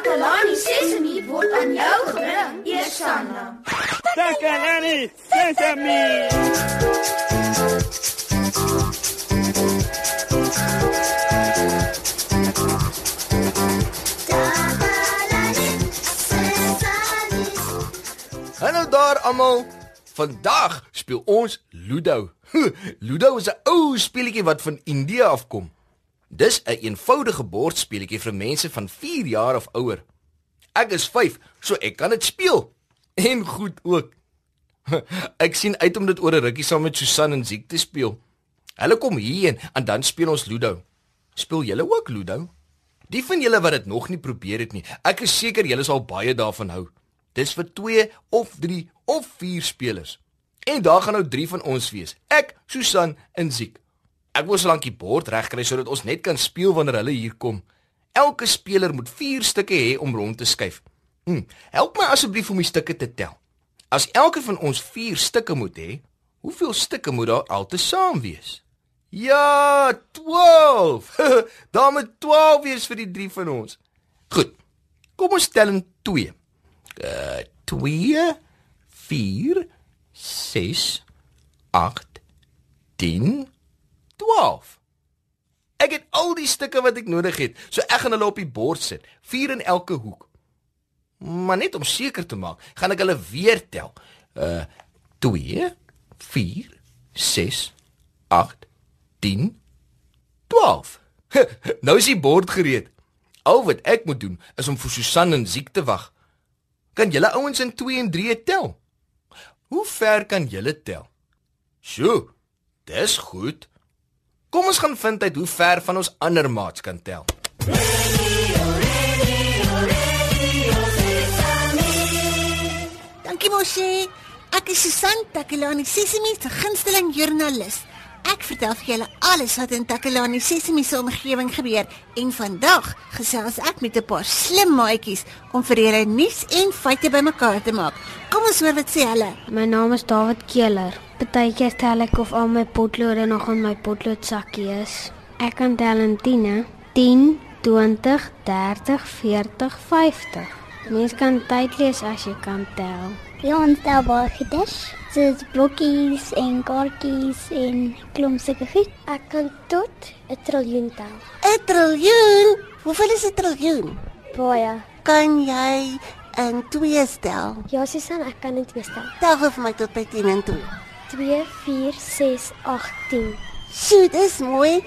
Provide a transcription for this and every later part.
Takalani Sesemi word aan jou gebring, Eersanna. Takalani Sesemi. Hallo daar almal. Vandag speel ons Ludo. Ludo is 'n ou speletjie wat van Indië afkom. Dis 'n een eenvoudige bordspeletjie vir mense van 4 jaar of ouer. Ek is 5, so ek kan dit speel. En goed ook. Ek sien uit om dit oor 'n rukkie saam met Susan en Ziek te speel. Hulle kom hierheen en dan speel ons Ludo. Speel julle ook Ludo? Die van julle wat dit nog nie probeer het nie, ek is seker julle sal baie daarvan hou. Dis vir 2 of 3 of 4 spelers. En daar gaan nou 3 van ons wees. Ek, Susan en Ziek. Ek wou solank die bord regkry sodat ons net kan speel wanneer hulle hier kom. Elke speler moet 4 stukke hê om rond te skuif. Hm, help my asseblief om die stukke te tel. As elke van ons 4 stukke moet hê, hoeveel stukke moet daar altesaam wees? Ja, 12. daar moet 12 wees vir die 3 van ons. Goed. Kom ons tel in 2. Uh 2 4 6 8 10 12. Ek het al die stukke wat ek nodig het, so ek gaan hulle op die bord sit, vier in elke hoek. Maar net om seker te maak, gaan ek hulle weer tel. Uh 2 4 6 8 10 12. nou is die bord gereed. Al wat ek moet doen is om vir Susan en Ziek te wag. Kan julle ouens in 2 en 3 tel? Hoe ver kan julle tel? Sjoe, dis goed. Kom ons gaan vind uit hoe ver van ons ander maats kan tel. Dankie mosie. Ek is Susan Takelani Sesimi se gunsteling joernalis. Ek vertel vir julle alles wat in Takelani Sesimi se omgewing gebeur en vandag gesels ek met 'n paar slim maatjies om vir julle nuus en feite bymekaar te maak. Kom ons hoor wat sê hulle. My naam is David Keeler. Partykeer tel ek of al my potlode nog in my potloodsakkie is. Ek kan tel in 10, 10, 20, 30, 40, 50. Mens kan tyd lees as jy kan tel. Ja, ons tel baie goedes. Soos blokkies en kaartjies en klomp sulke goed. Ek kan tot 'n triljoen tel. 'n Triljoen. Hoeveel is 'n triljoen? Baie. Kan jy in 2 stel? Ja, Susan, ek kan dit weer tel. Tel vir my tot by 10 en 2. 2 4 6 8 10. Sjoe, dis mooi.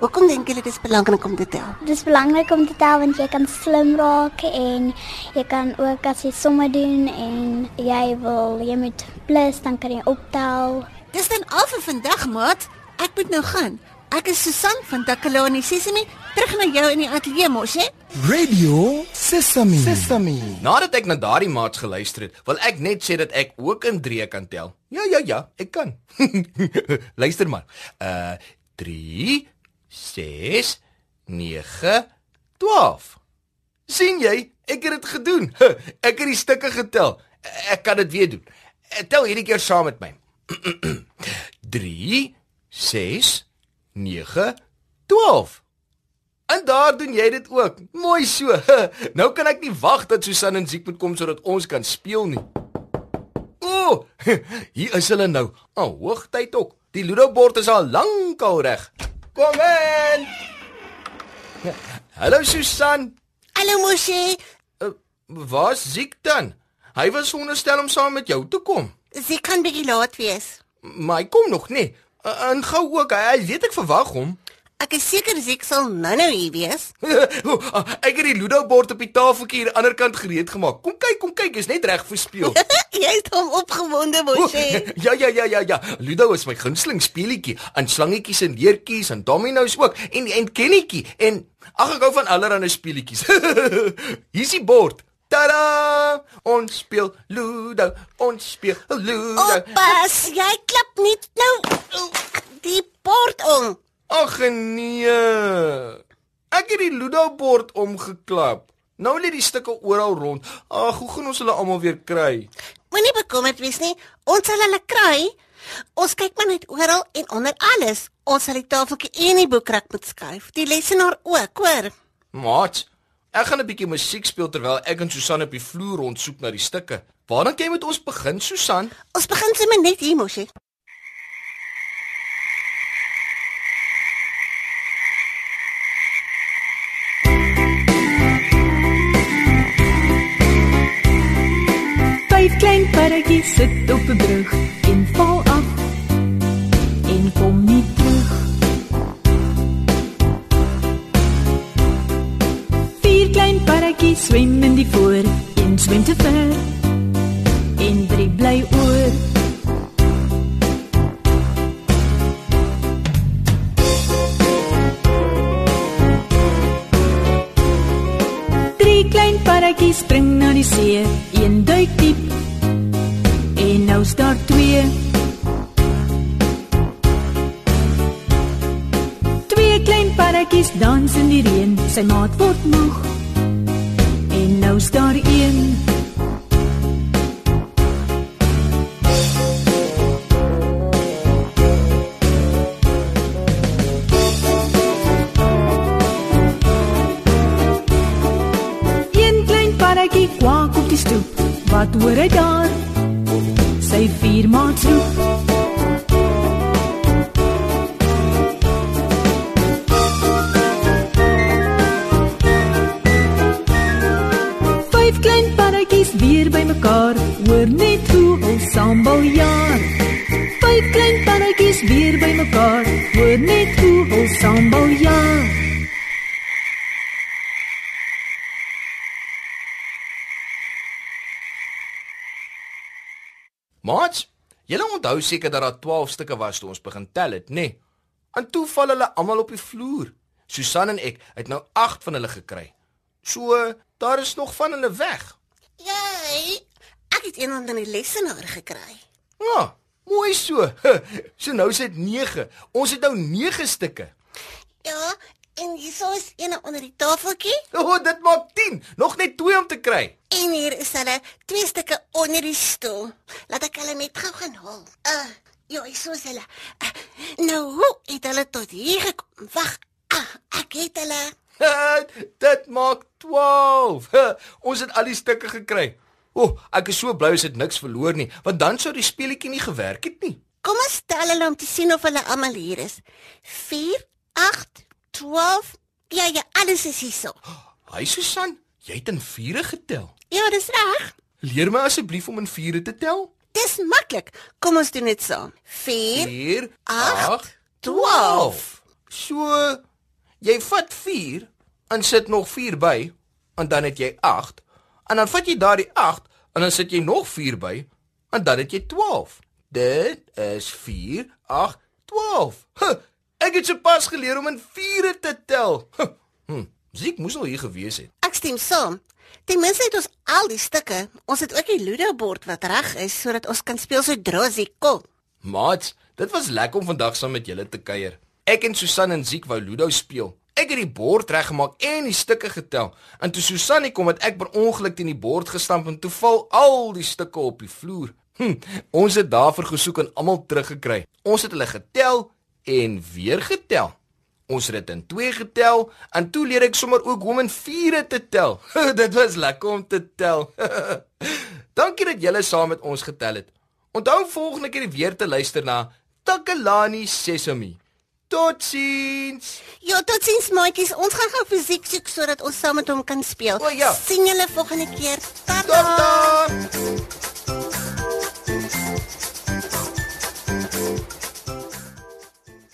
Hoekom dink julle dit is belangrik om te tel? Dit is belangrik om te tel want jy kan slim raak en jy kan ook as jy somme doen en jy wil jy moet plus dan kan jy optel. Dis dan al vir vandag, maat. Ek moet nou gaan. Ek is Susan van Takalani Sesimi, terug na jou in die ateljee mos, hè? Radio Sesame. Sesame. Nadat ek na daardie maats geluister het, wil ek net sê dat ek ook in 3 kan tel. Ja, ja, ja, ek kan. Luister maar. Uh 3 6 9 12. sien jy? Ek het dit gedoen. Ek het die stukke getel. Ek kan dit weer doen. Tel hierdie keer saam met my. 3 6 9 12. En daar doen jy dit ook. Mooi so. Nou kan ek nie wag dat Susan en Ziek moet kom sodat ons kan speel nie. O, hier is hulle nou. Al oh, hoogtyd ook. Die Ludo bord is al lankal reg. Kom in. Hallo Susan. Hallo mosie. Uh, Waar's Ziek dan? Hy was onderstel om saam met jou te kom. Sy kan bietjie laat wees. Maar hy kom nog nie. Uh, en gou ook, hy weet ek verwag hom. Ek is seker Ziek sal nou-nou hier wees. ek het die Ludo bord op die tafeltjie hier aan die ander kant gereed gemaak. Kom kyk, kom kyk, is net reg vir speel. jy is hom opgewonde mosie. ja ja ja ja ja. Ludo is my gunsteling speletjie. En slangetjies en deurtjies en dominos ook en en kennetjie en ag ek hou van allerlei speletjies. Hier's die bord. Tada! Ons speel Ludo. Ons speel Ludo. Oppas, jy klap nie nou die bord om. Ag nee. Ek het die Ludo bord omgeklap. Nou lê die stukke oral rond. Ag, hoe gaan ons hulle almal weer kry? Moenie bekommerd wees nie. Ons sal hulle kry. Ons kyk maar net oral en onder alles. Ons sal die tafeltjie en die boekrak moet skuif. Die lesenaar ook, hoor. Maat, Ek gaan 'n bietjie musiek speel terwyl ek en Susan op die vloer rondsoek na die stukke. Waar dan kan jy met ons begin, Susan? Ons begin sommer net hier mosie. Paddatjies sit op 'n brug en val af en kom nie terug. Vier klein paddatjies swem in die voor, een swem te ver en drie bly oor. Drie klein paddatjies spring na die see, een duik diep. En nou staar twee. Twee klein paddatjies dans in die reën, sy maat word moeg. En nou staar een. Een klein paddatjie kwak op die stoep. Wat hoor hy daar? Sy vier maats roep. Vyf klein paddatjies weer bymekaar. Hoor net hoe ons sambal jaar. Vyf klein paddatjies weer bymekaar. Hoor net hoe ons sambal jaar. Maats, julle onthou seker dat daar 12 stukke was toe ons begin tel het, nê? Nee. En toe val hulle almal op die vloer. Susan en ek het nou 8 van hulle gekry. So, daar is nog van hulle weg. Jy, ek het een onder die lesenaar gekry. Ja, mooi so. So nou is dit 9. Ons het nou 9 stukke. Ja, en hierso is een onder die tafeltjie O, oh, dit maak 10. Nog net 2 om te kry. en hier is hulle twee stukke onder die stoel. Laat ek hulle net gou gaan haal. Uh, ja, hierso is hulle. Uh, nou, hoe het hulle tot hier gekom? Wag, uh, ek het hulle. dit maak 12. Ons het al die stukke gekry. O, oh, ek is so bly ons het niks verloor nie, want dan sou die speletjie nie gewerk het nie. Kom ons tel hulle om te sien of hulle almal hier is. 4 8 12 Ja, ja, alles is hierso. Hy Susan, jy het in vure getel. Ja, dis reg. Leer my asseblief om in vure te tel. Dis maklik. Kom ons doen dit saam. 4 4 Agt, 12. So jy vat 4 en sit nog 4 by en dan het jy 8 en dan vat jy daardie 8 en dan sit jy nog 4 by en dan het jy 12. Dit is 4 8 12. Huh, ek het sopas geleer om in vure te tel. Hm, Ziek moes al hier gewees het. Ek stem saam. Ten minste het ons al die stukke. Ons het ook die Ludo bord wat reg is sodat ons kan speel sodra jy kom. Maats, dit was lekker om vandag saam met julle te kuier. Ek en Susan en Ziek wou Ludo speel. Ek het die bord reggemaak en die stukke getel. En toe Susan kom het ek per ongeluk teen die bord gestamp en toe val al die stukke op die vloer. Hm, ons het daarvoor gesoek en almal teruggekry. Ons het hulle getel en weer getel. Ons het dit in 2 getel en toe leer ek sommer ook hoe om in 4 te tel. dit was lekker om te tel. Dankie dat julle saam met ons getel het. Onthou volgende keer weer te luister na Takalani Sesame. Totsiens. Ja, totsiens maatjies. Ons gaan gou fisiek soek sodat ons saam met hom kan speel. O, ja. Sien julle volgende keer. Tata. Tata.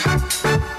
Thank you.